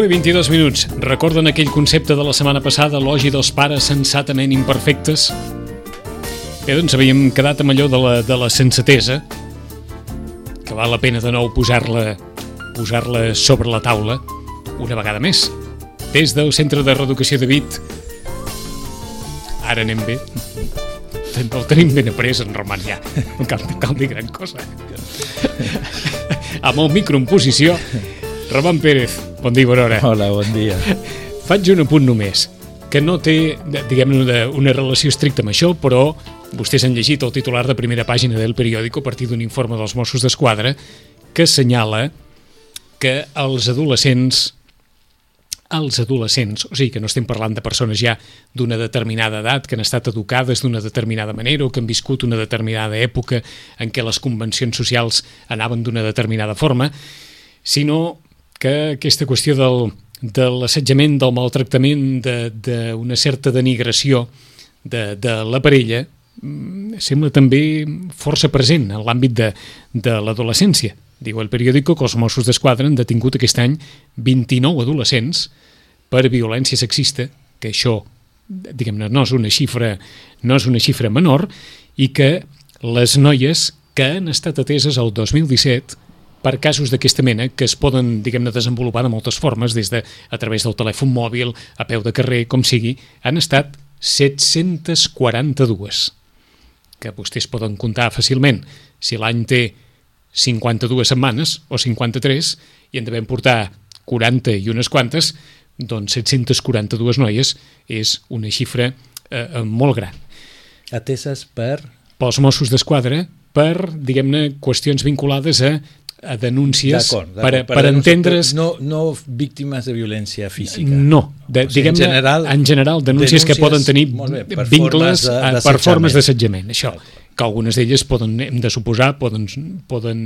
I 22 minuts. Recorden aquell concepte de la setmana passada, l'ogi dels pares sensatament imperfectes? Bé, doncs havíem quedat amb allò de la, de la sensatesa, que val la pena de nou posar-la posar-la sobre la taula una vegada més. Des del Centre de Reeducació de Vit, ara anem bé, el tenim ben après en Roman ja, no cal, cal dir gran cosa. amb el micro en posició, Roman Pérez, bon dia, bona hora. Hola, bon dia. Faig un apunt només, que no té, diguem una, una relació estricta amb això, però vostès han llegit el titular de primera pàgina del periòdico a partir d'un informe dels Mossos d'Esquadra que assenyala que els adolescents els adolescents, o sigui que no estem parlant de persones ja d'una determinada edat, que han estat educades d'una determinada manera o que han viscut una determinada època en què les convencions socials anaven d'una determinada forma, sinó que aquesta qüestió del, de l'assetjament, del maltractament, d'una de, certa denigració de, de la parella, mm, sembla també força present en l'àmbit de, de l'adolescència. Diu el periòdico que els Mossos d'Esquadra han detingut aquest any 29 adolescents per violència sexista, que això, diguem-ne, no és una xifra no és una xifra menor, i que les noies que han estat ateses el 2017 per casos d'aquesta mena que es poden, diguem-ne, desenvolupar de moltes formes, des de a través del telèfon mòbil, a peu de carrer, com sigui, han estat 742, que vostès poden comptar fàcilment. Si l'any té 52 setmanes o 53 i en devem portar 40 i unes quantes, doncs 742 noies és una xifra eh, molt gran. Ateses per? Pels Mossos d'Esquadra per, diguem-ne, qüestions vinculades a a denúncies per, per, per entendre's... No, no víctimes de violència física. No, de, o sigui, diguem en general, en general denúncies, denúncies que poden tenir bé, per vincles formes de, per formes d'assetjament. Això, que algunes d'elles poden, hem de suposar, poden, poden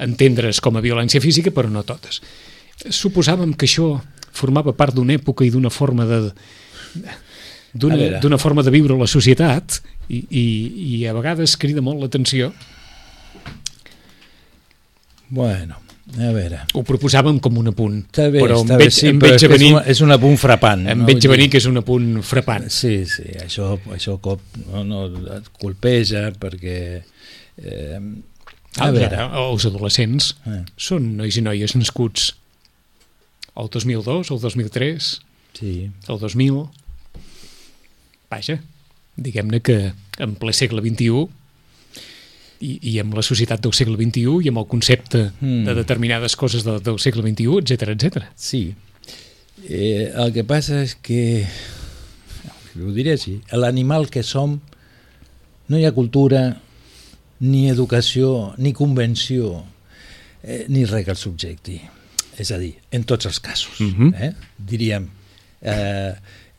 entendre's com a violència física, però no totes. Suposàvem que això formava part d'una època i d'una forma de d'una forma de viure la societat i, i, i a vegades crida molt l'atenció Bueno, a veure... Ho proposàvem com un apunt, està bé, però està em veig, bé, sí, em veig a venir... És un, és un apunt frapant. Em no? veig a venir que és un apunt frapant. Sí, sí, això, això cop, no, no, et colpeja perquè... Eh, a ah, veure... Els adolescents eh. són nois i noies nascuts el 2002, el 2003, sí. el 2000... Vaja, diguem-ne que en ple segle XXI i, i amb la societat del segle XXI i amb el concepte mm. de determinades coses de, del segle XXI, etc etc. Sí. Eh, el que passa és que, ho diré així, l'animal que som no hi ha cultura, ni educació, ni convenció, eh, ni res que el subjecti. És a dir, en tots els casos. Mm -hmm. eh? Diríem, eh,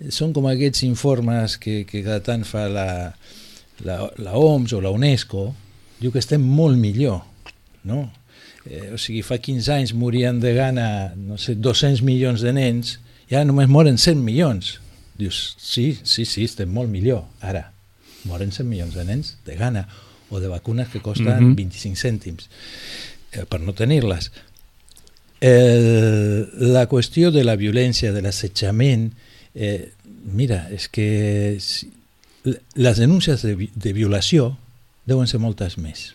són com aquests informes que, que cada tant fa la, la, la OMS o la UNESCO, diu que estem molt millor, no? eh, o sigui, fa 15 anys morien de gana, no sé, 200 milions de nens, i ara només moren 100 milions. Dius, sí, sí, sí, estem molt millor. Ara, moren 100 milions de nens de gana o de vacunes que costen uh -huh. 25 cèntims eh, per no tenir-les. la qüestió de la violència, de l'assetjament, eh, mira, és que si, les denúncies de, de violació deuen ser moltes més.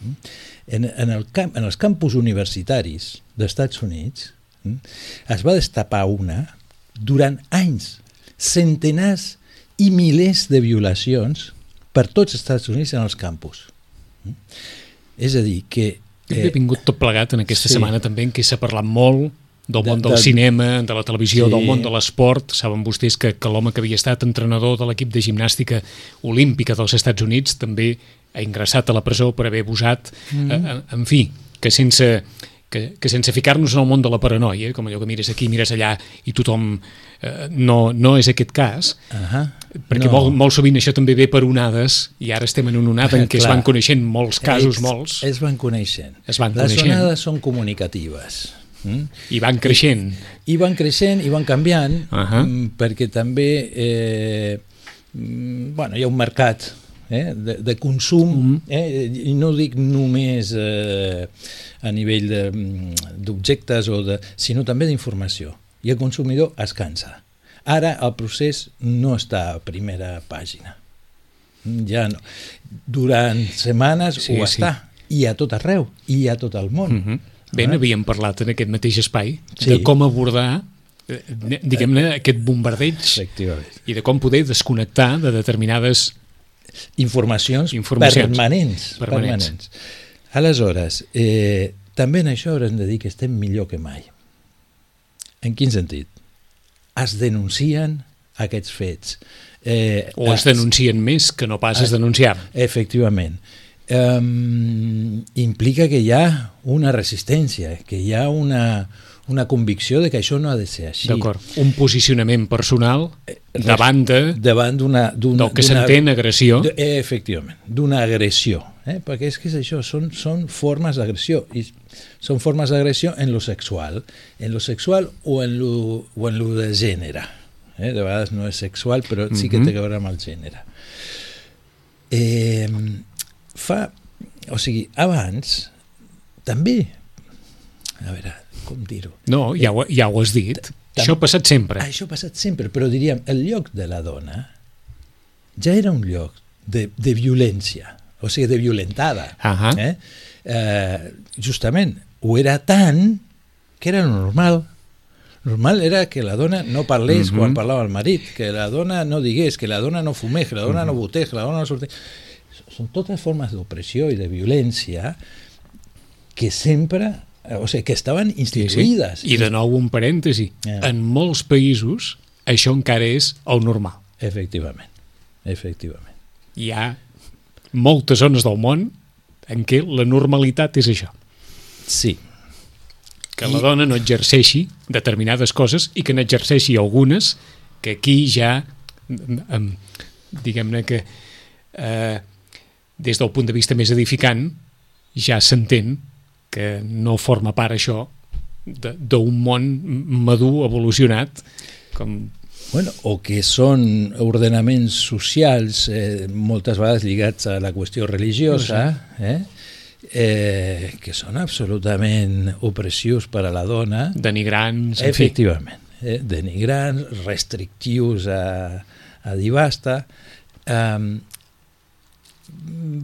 Mm? En, en, el camp, en els campus universitaris d'Estats Units mm, es va destapar una durant anys, centenars i milers de violacions per tots els Estats Units en els campus. Mm? És a dir, que... Eh, He vingut tot plegat en aquesta sí. setmana també en què s'ha parlat molt del món de, del de, cinema, de la televisió, sí. del món de l'esport. Saben vostès que, que l'home que havia estat entrenador de l'equip de gimnàstica olímpica dels Estats Units també ha ingressat a la presó per haver abusat. Mm. Eh, en, fi, que sense que, que sense ficar-nos en el món de la paranoia, com allò que mires aquí, mires allà i tothom... Eh, no, no és aquest cas, uh -huh. perquè no. molt, molt sovint això també ve per onades i ara estem en una onada en què Clar. es van coneixent molts casos, es, molts. Es van coneixent. Es van Les coneixent. onades són comunicatives. Mm? I van creixent. I, I van creixent i van canviant uh -huh. perquè també eh, mm, bueno, hi ha un mercat eh, de, de consum, mm -hmm. eh, i no dic només eh, a nivell d'objectes, o de, sinó també d'informació. I el consumidor es cansa. Ara el procés no està a primera pàgina. Ja no. Durant setmanes sí, ho sí. està. I a tot arreu, i a tot el món. Mm -hmm. Bé, n'havíem parlat en aquest mateix espai sí. de com abordar eh, diguem-ne, aquest bombardeig i de com poder desconnectar de determinades informacions, informacions permanents, permanents. permanents. Aleshores, eh, també en això haurem de dir que estem millor que mai. En quin sentit? Es denuncien aquests fets. Eh, o es, es denuncien més que no pas es denunciar. Efectivament. Um, implica que hi ha una resistència, que hi ha una, una convicció de que això no ha de ser així. D'acord. Un posicionament personal eh, davant, de, davant d'una... Del que s'entén agressió. Eh, efectivament, d'una agressió. Eh? Perquè és que és això, són, són formes d'agressió. I són formes d'agressió en lo sexual, en lo sexual o en lo, o en lo de gènere. Eh? De vegades no és sexual, però sí que té a veure amb el gènere. Eh, fa... O sigui, abans també a veure, com dir-ho? No, ja ho, ja ho has dit. Això ha passat sempre. Això ha passat sempre, però diríem, el lloc de la dona ja era un lloc de, de violència, o sigui, de violentada. Uh -huh. eh? Eh, justament, ho era tant que era normal. Normal era que la dona no parlés uh -huh. quan parlava el marit, que la dona no digués, que la dona no fumés, que la dona uh -huh. no votés, que la dona no sortés. Són totes formes d'opressió i de violència que sempre o sigui, que estaven instituïdes. Sí, sí. I de nou un parèntesi. Yeah. En molts països això encara és el normal. Efectivament, efectivament. Hi ha moltes zones del món en què la normalitat és això. Sí. Que I... la dona no exerceixi determinades coses i que n'exerceixi algunes que aquí ja, diguem-ne que eh, des del punt de vista més edificant ja s'entén que no forma part això d'un món madur, evolucionat, com Bueno, o que són ordenaments socials eh, moltes vegades lligats a la qüestió religiosa, eh? Eh, que són absolutament opressius per a la dona. Denigrants, en Efectivament. Eh? Denigrants, restrictius a, a divasta. Um,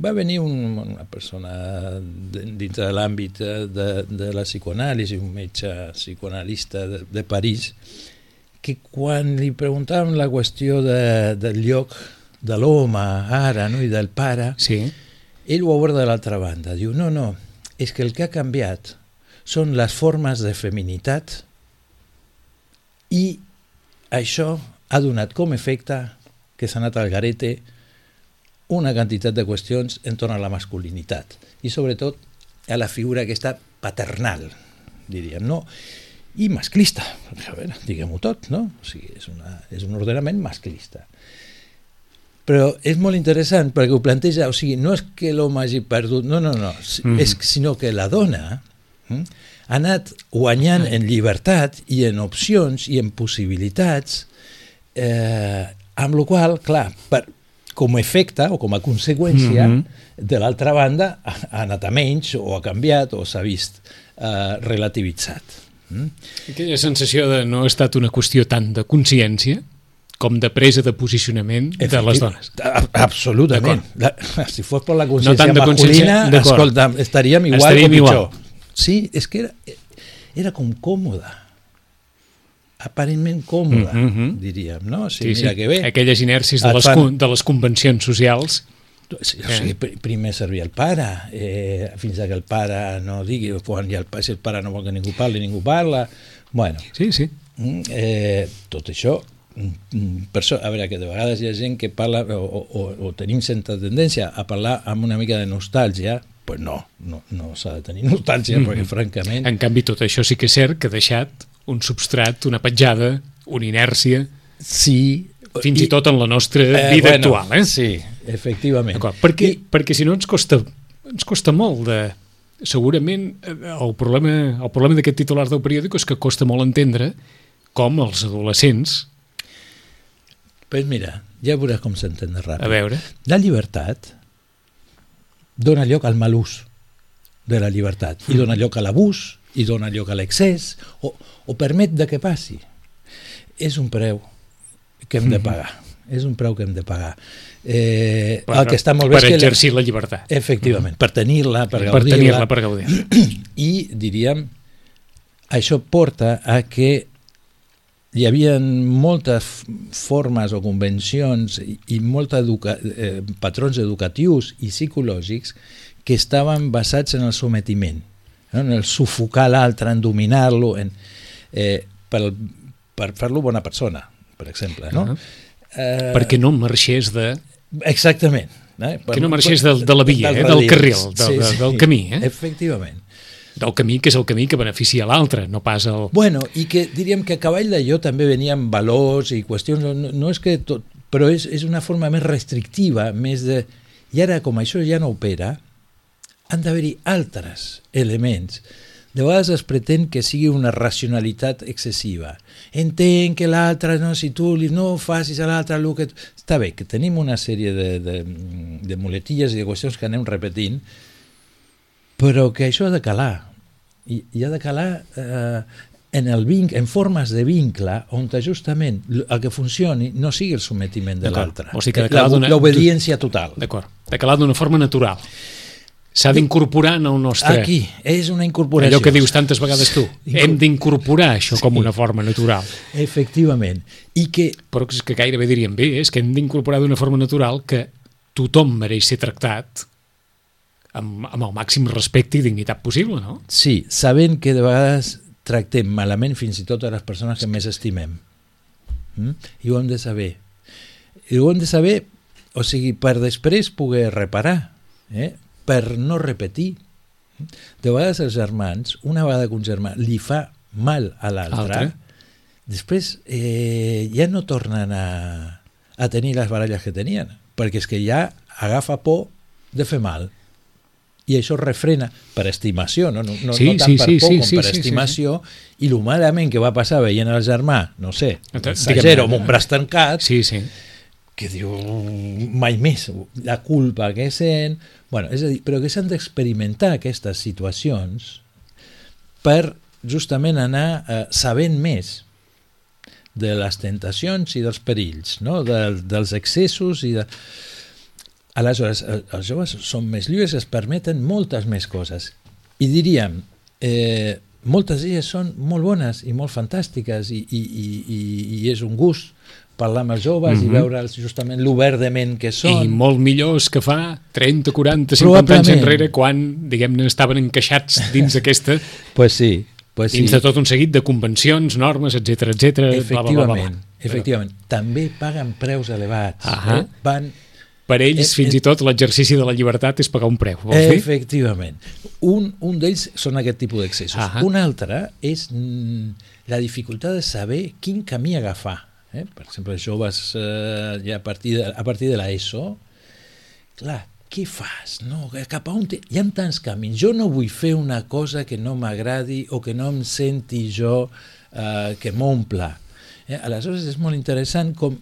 va venir un, una persona dins de l'àmbit de, de la psicoanàlisi, un metge psicoanalista de, de París, que quan li preguntàvem la qüestió de, del lloc de l'home ara no, i del pare, sí. ell ho aborda de l'altra banda. Diu, no, no, és que el que ha canviat són les formes de feminitat i això ha donat com efecte que s'ha anat al garete una quantitat de qüestions entorn a la masculinitat i sobretot a la figura aquesta paternal, diríem, no? i masclista, a veure, diguem-ho tot, no? O sigui, és, una, és un ordenament masclista. Però és molt interessant perquè ho planteja, o sigui, no és que l'home hagi perdut, no, no, no, mm. és sinó que la dona mm, ha anat guanyant en llibertat i en opcions i en possibilitats, eh, amb la qual, clar, per, com a efecte o com a conseqüència, mm -hmm. de l'altra banda, ha, anat a menys o ha canviat o s'ha vist eh, relativitzat. Mm? Aquella sensació de no ha estat una qüestió tant de consciència com de presa de posicionament Efectiu, de les dones. Absolutament. La, si fos per la consciència no masculina, escolta, estaríem igual estaríem o pitjor. Igual. Sí, és que era, era com còmode aparentment còmode, mm -hmm. diríem, no? Sí, sí, mira sí. que bé. Aquelles inèrcies de les, fan... de les convencions socials. O sigui, eh. primer servir el pare, eh, fins que el pare no digui, quan ja el, si el pare no vol que ningú parli, ningú parla... Bueno, sí, sí. Mm, eh, tot això mm, per això, a veure, que de vegades hi ha gent que parla o, o, o tenim certa tendència a parlar amb una mica de nostàlgia pues no, no, no s'ha de tenir nostàlgia, mm -hmm. perquè francament... En canvi, tot això sí que és cert que ha deixat un substrat, una petjada, una inèrcia... Sí. Fins i, i tot en la nostra eh, vida bueno, actual, eh? Sí, efectivament. Perquè, I, perquè si no ens costa, ens costa molt de... Segurament eh, el problema, el problema d'aquest titular del periòdic és que costa molt entendre com els adolescents... Pues mira, ja veuràs com s'entén ràpid. A veure. La llibertat dona lloc al mal ús de la llibertat i dona lloc a l'abús i dona lloc a l'excés o, o permet de que passi. És un preu que hem de mhm. pagar. És un preu que hem de pagar. Eh, per, el que està molt bé per exercir la, llibertat. Efectivament, mm. per tenir-la, per gaudir-la. Per tenir-la, per gaudir. I, diríem, això porta a que hi havia moltes formes o convencions i, i molts educa eh, patrons educatius i psicològics que estaven basats en el sometiment no? en el sufocar l'altre, en dominar-lo, en, eh, per, per fer-lo bona persona, per exemple. No? Uh -huh. eh, Perquè no marxés de... Exactament. Eh? Per, que no marxés de, de la via, del, eh? del carril, del, sí, sí. del camí. Eh? Efectivament del camí que és el camí que beneficia l'altre, no pas el... Bueno, i que diríem que a cavall d'allò també venien valors i qüestions, no, no és que tot, però és, és una forma més restrictiva, més de... I ara, com això ja no opera, han d'haver-hi altres elements. De vegades es pretén que sigui una racionalitat excessiva. Entenc que l'altre, no, si tu li no facis a l'altre el que... Està bé, que tenim una sèrie de, de, de muletilles i de qüestions que anem repetint, però que això ha de calar. I, i ha de calar eh, en el vinc, en formes de vincle on justament el que funcioni no sigui el sometiment de l'altre. O sigui L'obediència total. D'acord. De calar d'una forma natural. S'ha d'incorporar en el nostre... Aquí, és una incorporació. Allò que dius tantes vegades tu. Hem d'incorporar això sí. com una forma natural. Efectivament. I que... Però és que gairebé diríem bé, és que hem d'incorporar d'una forma natural que tothom mereix ser tractat amb, amb el màxim respecte i dignitat possible, no? Sí, sabent que de vegades tractem malament fins i tot a les persones que més estimem. Mm? I ho hem de saber. I ho hem de saber, o sigui, per després poder reparar. Eh? Per no repetir. De vegades els germans, una vegada que un germà li fa mal a l'altre, després eh, ja no tornen a, a tenir les baralles que tenien, perquè és que ja agafa por de fer mal. I això refrena per estimació, no, no, no, sí, no tant sí, per sí, por sí, com sí, per sí, estimació, sí, sí. i el malament que va passar veient el germà, no sé, exagero, amb un braç tancat, sí, sí que diu mai més la culpa que sent bueno, és a dir, però que s'han d'experimentar aquestes situacions per justament anar eh, sabent més de les tentacions i dels perills, no? de, dels excessos i de... Aleshores, eh, els joves són més lliures, es permeten moltes més coses. I diríem, eh, moltes d'elles són molt bones i molt fantàstiques i, i, i, i és un gust parlar amb els joves mm -hmm. i mhm. veure'ls justament l'obert de ment que són. I molt millors que fa 30, 40, 50 anys enrere quan, diguem-ne, estaven encaixats dins aquesta... pues sí, pues dins sí. de tot un seguit de convencions, normes, etc etc. Efectivament, bla, bla, bla, bla. efectivament. Però... També paguen preus elevats. Eh? Van per ells, fins i tot, l'exercici de la llibertat és pagar un preu, vols dir? Efectivament. Un, un d'ells són aquest tipus d'accessos. Un altre és mm, la dificultat de saber quin camí agafar eh? per exemple, joves eh, ja a partir de, a partir de l'ESO, clar, què fas? No, cap a on te... Hi ha tants camins. Jo no vull fer una cosa que no m'agradi o que no em senti jo eh, que m'omple. Eh? Aleshores és molt interessant com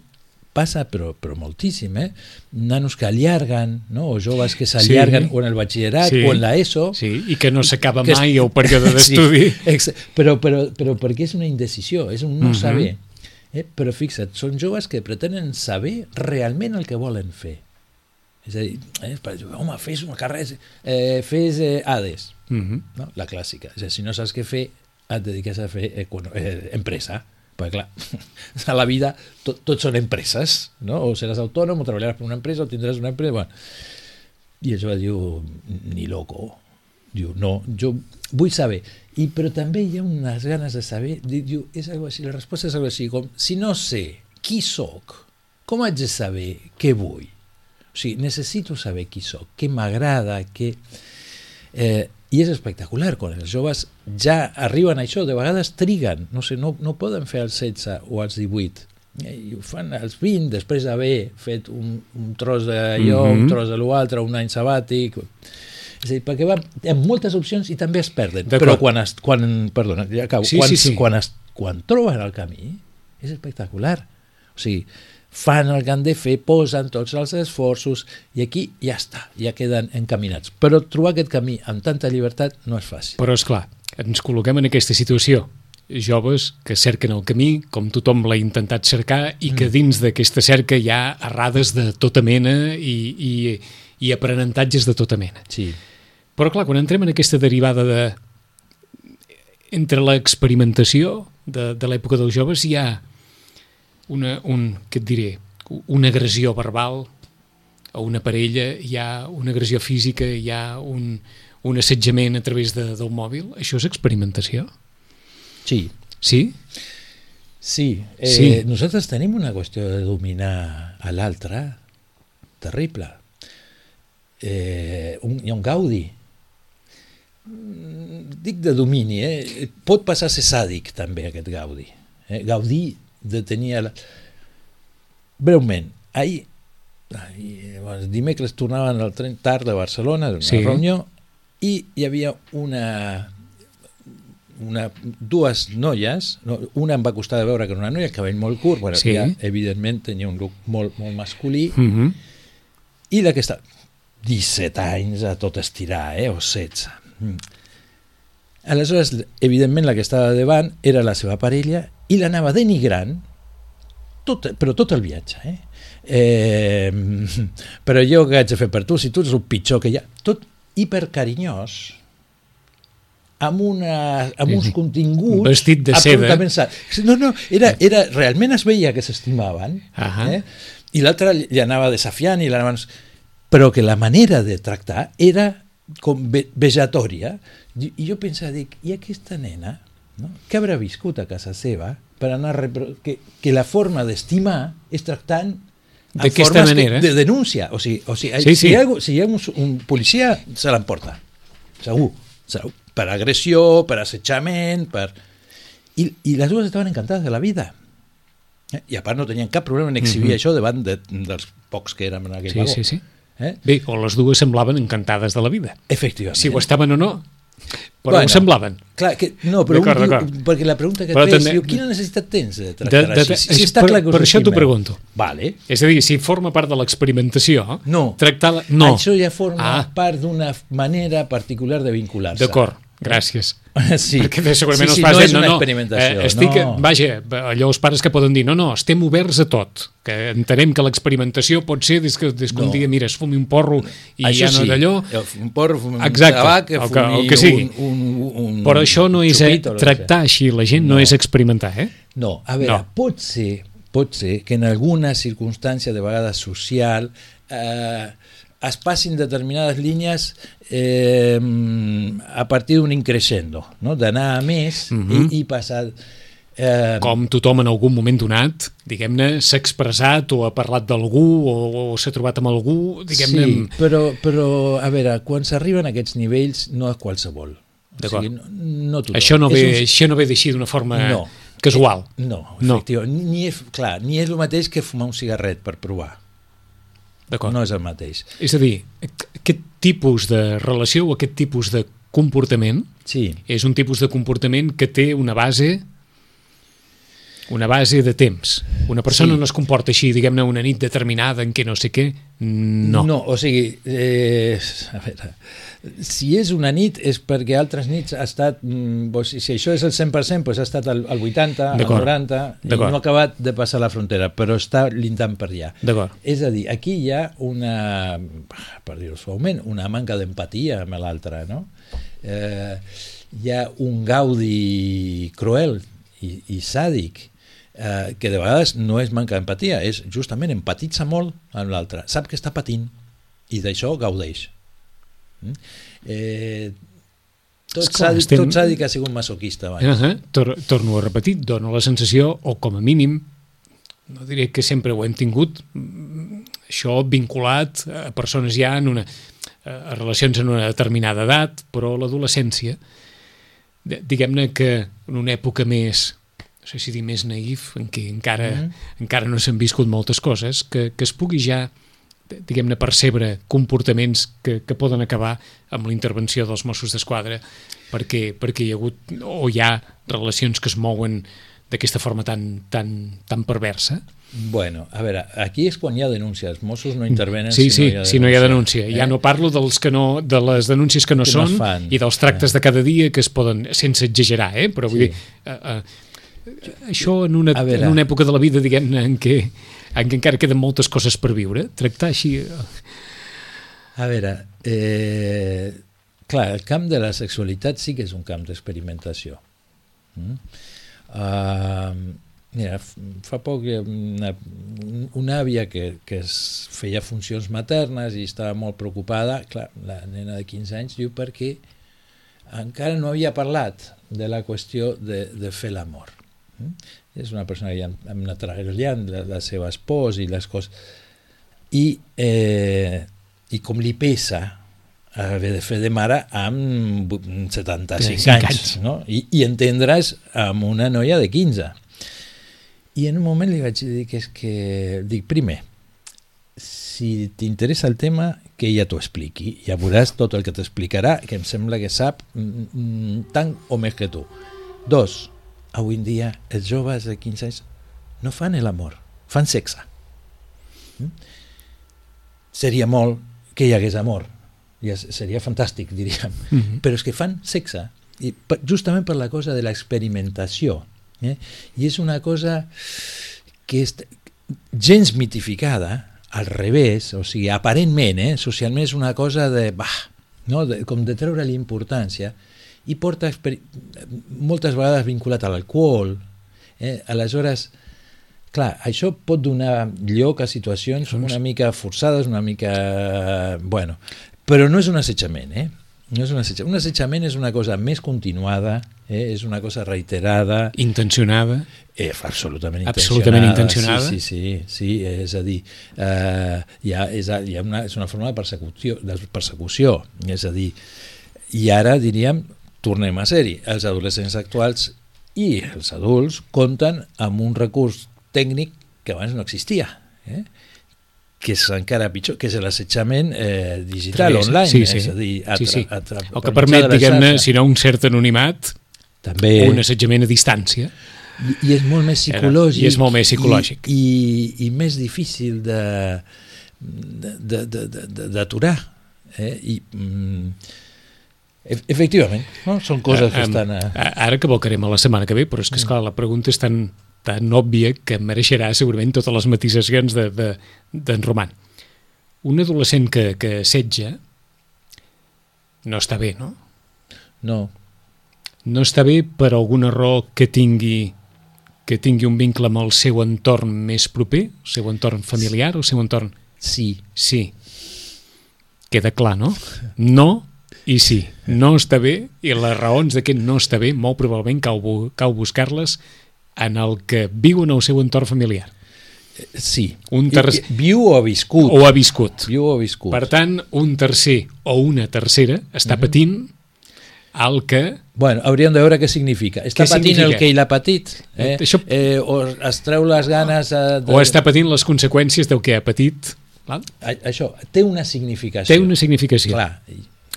passa, però, però moltíssim, eh? nanos que allarguen, no? o joves que s'allarguen sí. o en el batxillerat sí. o en l'ESO. Sí, i que no s'acaba mai el període d'estudi. sí, però, però, però perquè és una indecisió, és un no uh mhm. -huh. saber. Eh? Però fixa't, són joves que pretenen saber realment el que volen fer. És a dir, eh, home, fes una carrera, eh, fes eh, ADES, uh mhm. -huh. no? la clàssica. És a dir, si no saps què fer, et dediques a fer eh, eh, empresa perquè clar, a la vida tot, tot són empreses, no? o seràs autònom, o treballaràs per una empresa, o tindràs una empresa... Bueno. I això va ni loco. Diu, no, jo vull saber. I, però també hi ha unes ganes de saber, diu, és algo així, la resposta és algo així, com, si no sé qui sóc, com haig de saber què vull? O sigui, necessito saber qui sóc, què m'agrada, què... Eh, i és espectacular, quan els joves ja arriben a això, de vegades triguen, no sé, no, no poden fer els 16 o els 18, eh, i ho fan als 20 després d'haver fet un, un tros d'allò, mm -hmm. un tros de l'altre, un any sabàtic... És a dir, perquè va, hi ha moltes opcions i també es perden, però quan, es, quan perdona, ja acabo, sí, quan, sí, sí. quan, es, quan troben el camí és espectacular. O sigui, fan el que han de fer, posen tots els esforços i aquí ja està, ja queden encaminats. Però trobar aquest camí amb tanta llibertat no és fàcil. Però és clar, ens col·loquem en aquesta situació joves que cerquen el camí com tothom l'ha intentat cercar i que mm. dins d'aquesta cerca hi ha errades de tota mena i, i, i aprenentatges de tota mena. Sí. Però clar, quan entrem en aquesta derivada de entre l'experimentació de, de l'època dels joves hi ha una, un, què et diré, una agressió verbal a una parella, hi ha una agressió física, hi ha un, un assetjament a través de, del mòbil, això és experimentació? Sí. Sí? Sí. Eh, sí. Nosaltres tenim una qüestió de dominar a l'altre terrible. Eh, un, hi ha un gaudi. Mm, dic de domini, eh? pot passar a ser sàdic també aquest gaudi. Eh? Gaudir de tenir... La... Breument, ahir, ahir bueno, dimecres tornaven al tren tard de Barcelona, d'una sí. reunió, i hi havia una, una, dues noies, no, una em va costar de veure que era una noia, cabell molt curt, bueno, sí. ja, evidentment tenia un look molt, molt masculí, uh mhm. -huh. i la que està 17 anys a tot estirar, eh, o 16. Mm. Aleshores, evidentment, la que estava davant era la seva parella i l'anava denigrant, tot, però tot el viatge, eh? eh però jo què haig de fer per tu si tu ets el pitjor que hi ha tot hipercarinyós amb, una, amb uns continguts vestit de seda no, no, era, era, realment es veia que s'estimaven uh -huh. eh? i l'altre li anava desafiant i l'anava... però que la manera de tractar era com vejatòria i jo pensava, dic, i aquesta nena no? que haurà viscut a casa seva per anar a que, que la forma d'estimar és tractant d'aquesta manera de denúncia o sigui, o sigui sí, sí. si hi ha, si hi ha un, un policia se l'emporta segur, segur per agressió, per assetjament per... I, i les dues estaven encantades de la vida eh? i a part no tenien cap problema en exhibir mm -hmm. això davant de, dels pocs que érem en aquell sí, vagó sí, sí. Eh? Bé, o les dues semblaven encantades de la vida. Efectivament. Si ho estaven o no, però bueno, ho semblaven. Clar, que, no, però un diu, perquè la pregunta que et fes, diu, quina necessitat tens de tractar de, de, de, així? Si, si està per, clar que per això t'ho pregunto. Vale. És a dir, si forma part de l'experimentació, no. tractar la... no. Això ja forma ah. part d'una manera particular de vincular-se. D'acord, gràcies. Sí. Perquè segurament sí, sí, els pares no, no, no, experimentació. Eh, estic, no. Vaja, allò els pares que poden dir, no, no, estem oberts a tot, que entenem que l'experimentació pot ser des que, des que no. un dia, mira, es fumi un porro i això ja no sí. d'allò... Un porro, fumi Exacte, un tabac, el que, el que sigui. Un, un, un, Però això no és xupito, tractar així la gent, no. no és experimentar, eh? No, a veure, no. pot ser pot ser que en alguna circumstància de vegades social eh, es passin determinades línies eh, a partir d'un increscendo, no? d'anar a més uh -huh. i, i passar... Eh... Com tothom en algun moment donat, diguem-ne, s'ha expressat o ha parlat d'algú o, o s'ha trobat amb algú, diguem-ne... Sí, però, però, a veure, quan s'arriben a aquests nivells no és qualsevol. O sigui, no, no tothom. Això no ve, un... això no ve d'així d'una forma... No casual. No, No. Ni és, clar, ni és el mateix que fumar un cigarret per provar. No és el mateix. És a dir, aquest tipus de relació o aquest tipus de comportament Sí, és un tipus de comportament que té una base una base de temps. Una persona Sí. no es comporta així, diguem-ne, una nit determinada en què no sé què. No. no o sigui, eh, a veure, si és una nit és perquè altres nits ha estat, doncs, si això és el 100%, doncs ha estat el, el 80, el D'acord. 90, i no ha acabat de passar la frontera, però està lintant per allà. És a dir, aquí hi ha una, per dir-ho suaument, una manca d'empatia amb l'altre, no? Eh, hi ha un gaudi cruel i, i sàdic eh, que de vegades no és manca d'empatia, és justament empatitza molt amb l'altre, sap que està patint i d'això gaudeix. Mm? Eh, tot s'ha dit, estem- tot dit que ha sigut masoquista abans. Uh -huh. Tor torno a repetir, dona la sensació, o com a mínim, no diré que sempre ho hem tingut, mm, això vinculat a persones ja en una, a relacions en una determinada edat, però l'adolescència, diguem-ne que en una època més, no sé si dir més naïf, en què encara, mm. -hmm. encara no s'han viscut moltes coses, que, que es pugui ja diguem-ne, percebre comportaments que, que poden acabar amb la intervenció dels Mossos d'Esquadra perquè, perquè hi ha hagut o hi ha relacions que es mouen d'aquesta forma tan, tan, tan perversa. Bueno, a veure, aquí és quan hi ha denúncia. Els Mossos no intervenen Sí, si, sí, no hi ha si no hi ha denúncia. Eh? Ja no parlo dels que no, de les denúncies que no Que no són es fan. i dels tractes de cada dia que es poden, sense exagerar, eh? però vull Sí. dir, eh, eh, això en una, en una època de la vida, diguem-ne, en què, en què encara queden moltes coses per viure, tractar així... eh, A veure, eh, clar, el camp de la sexualitat sí que és un camp d'experimentació. Mm? Uh, mira, fa poc ha una, una àvia que, que es feia funcions maternes i estava molt preocupada, clar, la nena de 15 anys diu perquè encara no havia parlat de la qüestió de, de fer l'amor. Mm? És una persona que ja hem, anat treballant la, la seva espòs i les coses i, eh, i com li pesa haver de fer de mare amb vu- 75 75 anys, anys. no? I, i entendràs amb una noia de 15 i en un moment li vaig dir que és que dic, primer si t'interessa el tema que ella t'ho expliqui ja veuràs tot el que t'explicarà que em sembla que sap mm, mm, tant o més que tu dos, avui en dia els joves de 15 anys no fan l'amor, fan sexe Mm? seria molt que hi hagués amor ja seria fantàstic, diríem Mhm. però és que fan sexe i per, justament per la cosa de l'experimentació eh? i és una cosa que és gens mitificada al revés, o sigui, aparentment eh? socialment és una cosa de, bah, no? de com de treure l'importància i porta moltes vegades vinculat a l'alcohol eh? aleshores Clar, això pot donar lloc a situacions una mica forçades, una mica... Bueno, però no és un assetjament, eh? No és un assetjament. Un assetjament és una cosa més continuada, eh? és una cosa reiterada, intencionada. eh, absolutament intencionada. Absolutament intencionada. Sí, sí, sí, sí és a dir, eh, hi ha, és, hi ha una, és una forma de persecució, de persecució, és a dir, i ara diríem, tornem a ser-hi, els adolescents actuals i els adults compten amb un recurs tècnic que abans no existia, eh? que és encara pitjor, que és l'assetjament eh, digital, Sí, online, sí, sí. és a dir, a, Sí, sí. a, a, El que permet, diguem-ne, si no un cert anonimat, també, un assetjament a distància. I, i és molt més Era- psicològic. i és molt més psicològic. I, i, i més difícil de de- de- de- de- de- d'aturar. Eh? I, mm, efectivament, no? són coses que Em, estan... A... Ara que abocarem a la setmana que ve, però és que, esclar, la pregunta és tan, tan òbvia que mereixerà segurament totes les matisacions d'en de, de, Roman. Un adolescent que, que assetja no està bé, no? No, No està bé per alguna raó que tingui que tingui un vincle amb el seu entorn més proper, el seu entorn familiar, el seu entorn... sí, Sí. Queda clar, no? No i sí. No està bé i les raons de que no està bé molt probablement cal, cal buscar-les en el que viu en el seu entorn familiar. sí. Un i- Viu o ha viscut. O ha viscut. Viu o ha viscut. Per tant, un tercer o una tercera està patint el que Bueno, hauríem de veure què significa. Està Què patint significa? el que ell ha patit? Eh? Això- Eh, o es treu les ganes... Eh, de... O està patint les conseqüències del que ha patit. A- Això, té una significació. Té una significació. Clar,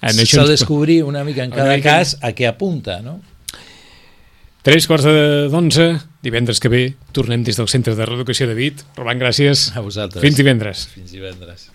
s'ha de descobrir una mica en cada mica- cas a què apunta, no? Tres quarts de d'onze, divendres que ve, tornem des del Centre de Reeducació de Vit. Roland, gràcies. A vosaltres. Fins divendres. Fins divendres.